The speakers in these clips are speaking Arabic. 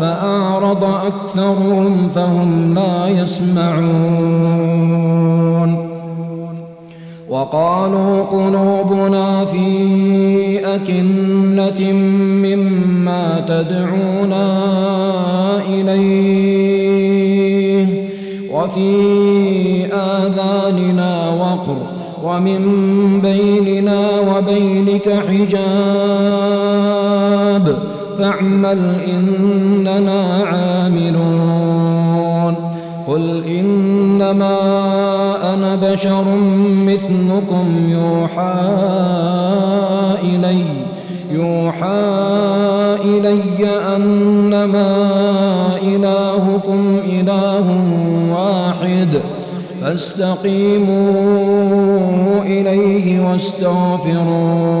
فأعرض أكثرهم فهم لا يسمعون. وقالوا قلوبنا في أكنة مما تدعونا إليه. وفي آذاننا وقر ومن بيننا وبينك حجاب. فاعمل إننا عاملون. قل إنما أنا بشر مثلكم يوحى إلي يوحى إلي أنما إلهكم إله واحد فاستقيموا إليه واستغفروه.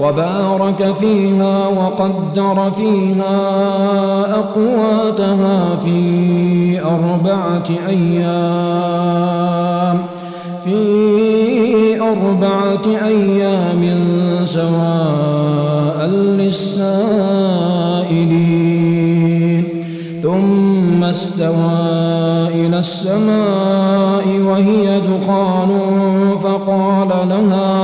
وبارك فيها وقدر فيها أقواتها في أربعة أيام في أربعة أيام سواء للسائلين. ثم استوى إلى السماء وهي دخان فقال لها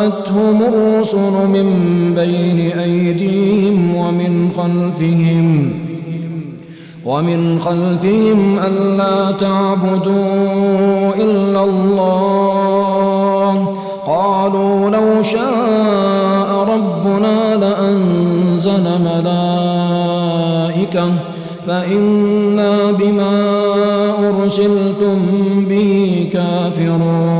جاءتهم الرسل من بين أيديهم ومن خلفهم ومن خلفهم ألا تعبدوا إلا الله قالوا لو شاء ربنا لأنزل ملائكة فإنا بما أرسلتم به كافرون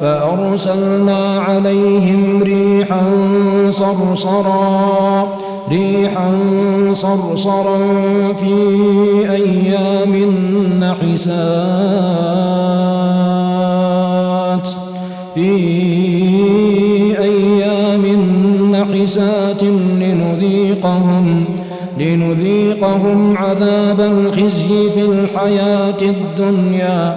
فأرسلنا عليهم ريحا صرصرا ريحا صرصرا في أيام نحسات في أيام نحسات لنذيقهم لنذيقهم عذاب الخزي في الحياة الدنيا.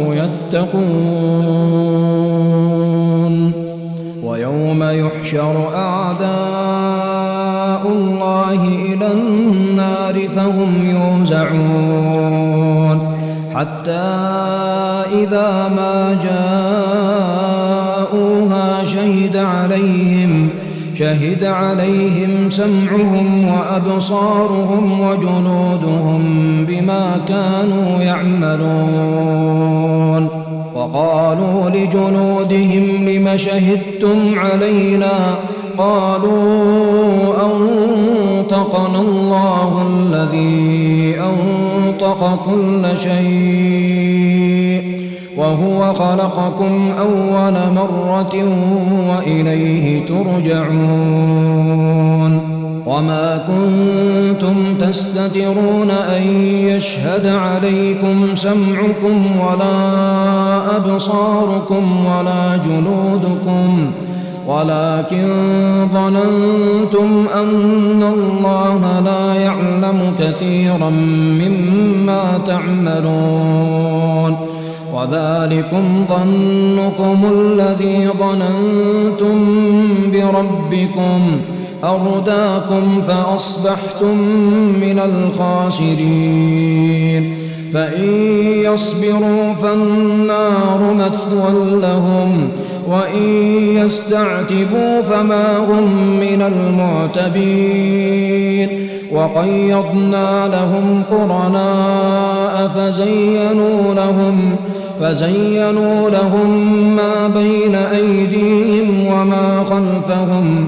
يتقون ويوم يحشر أعداء الله إلى النار فهم يوزعون. حتى إذا ما جاءوها شهد عليهم شهد عليهم سمعهم وأبصارهم وجنودهم بما كانوا يعملون. وقالوا لجنودهم لم شهدتم علينا قالوا أنطقنا الله الذي أنطق كل شيء وهو خلقكم أول مرة وإليه ترجعون وما كنتم تستترون أن يشهد عليكم سمعكم ولا أبصاركم ولا جلودكم ولكن ظننتم أن الله لا يعلم كثيرا مما تعملون وذلكم ظنكم الذي ظننتم بربكم أرداكم فأصبحتم من الخاسرين. فإن يصبروا فالنار مثوى لهم وإن يستعتبوا فما هم من المعتبين. وقيضنا لهم قرناء فزينوا لهم فزينوا لهم ما بين أيديهم وما خلفهم.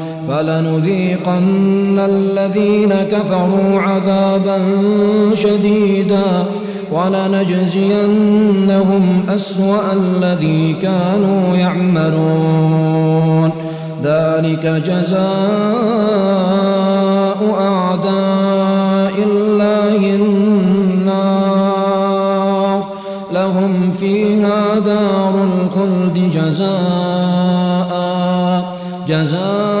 فلنذيقن الذين كفروا عذابا شديدا ولنجزينهم أسوأ الذي كانوا يعملون. ذلك جزاء أعداء الله النار. لهم فيها دار الخلد جزاء جزاء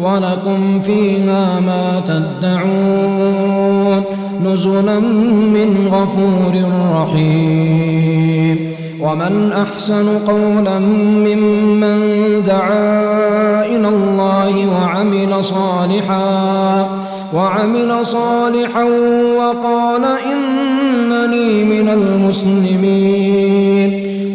ولكم فيها ما تدعون نزلا من غفور رحيم. ومن أحسن قولا ممن دعا إلى الله وعمل صالحا وعمل صالحا وقال إنني من المسلمين.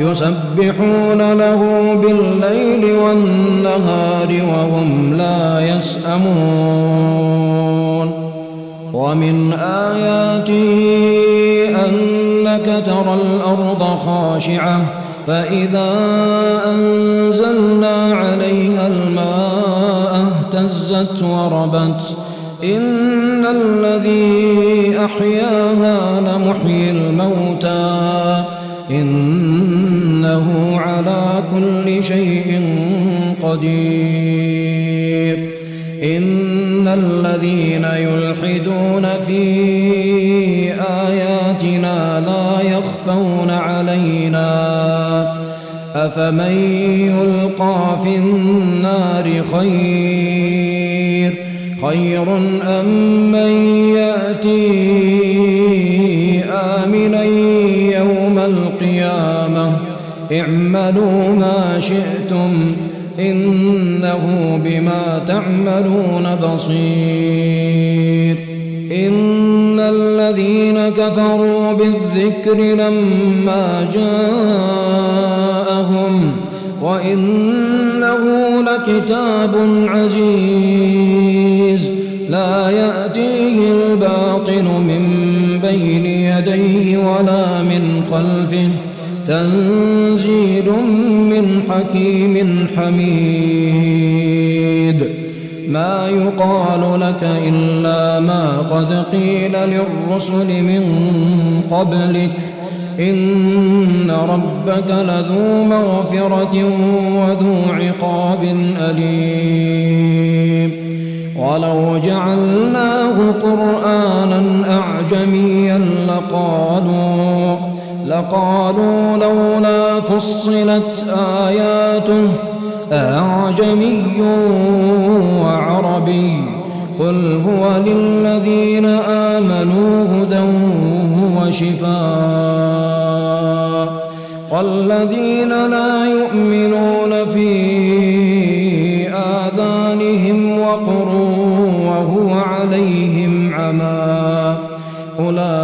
يسبحون له بالليل والنهار وهم لا يسأمون. ومن آياته أنك ترى الأرض خاشعة فإذا أنزلنا عليها الماء اهتزت وربت. إن الذي أحياها لمحيي الموتى. على كل شيء قدير. إن الذين يلحدون في آياتنا لا يخفون علينا. أفمن يلقى في النار خير خير أم من يأتي اعملوا ما شئتم إنه بما تعملون بصير. إن الذين كفروا بالذكر لما جاءهم وإنه لكتاب عزيز. لا يأتيه الباطل من بين يديه ولا من خلفه. تنزيل من حكيم حميد. ما يقال لك إلا ما قد قيل للرسل من قبلك. إن ربك لذو مغفرة وذو عقاب أليم. ولو جعلناه قرآنا أعجميا لقالوا لقالوا لولا فصلت آياته أعجمي وعربي قل هو للذين آمنوا هدى وشفاء والذين لا يؤمنون في آذانهم وقر وهو عليهم عمى أولئك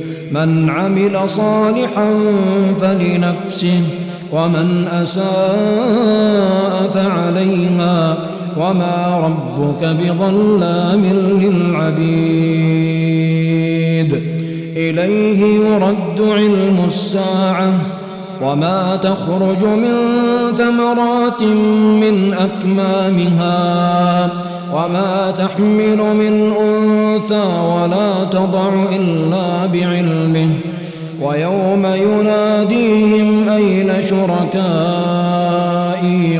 من عمل صالحا فلنفسه ومن أساء فعليها وما ربك بظلام للعبيد. إليه يرد علم الساعة وما تخرج من ثمرات من أكمامها. وما تحمل من أنثى ولا تضع إلا بعلمه ويوم يناديهم أين شركائي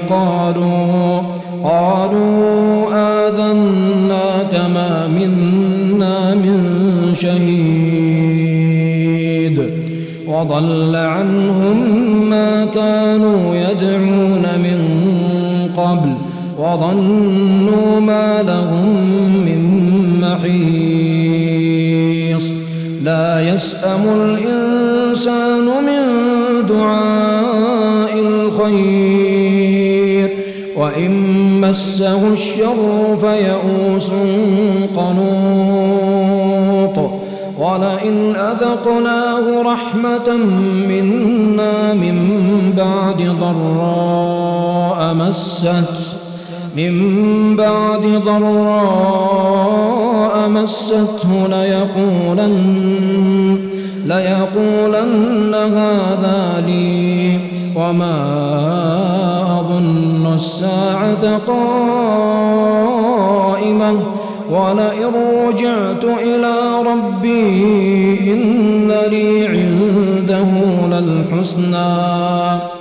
قالوا قالوا آذناك ما منا من شهيد وضل عنهم ما كانوا يدعون من وظنوا ما لهم من محيص. لا يسأم الإنسان من دعاء الخير. وإن مسه الشر فيئوس قنوط. ولئن أذقناه رحمة منا من بعد ضراء مسته من بعد ضراء مسته ليقولن ليقولن هذا لي وما أظن الساعة قائمة. ولئن رجعت إلى ربي إن لي عنده للحسنى.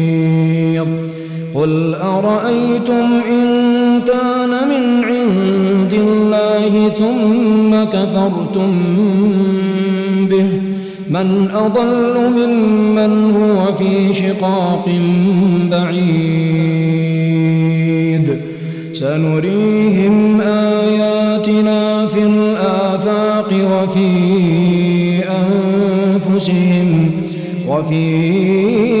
قل أرأيتم إن كان من عند الله ثم كفرتم به من أضل ممن هو في شقاق بعيد سنريهم آياتنا في الآفاق وفي أنفسهم وفي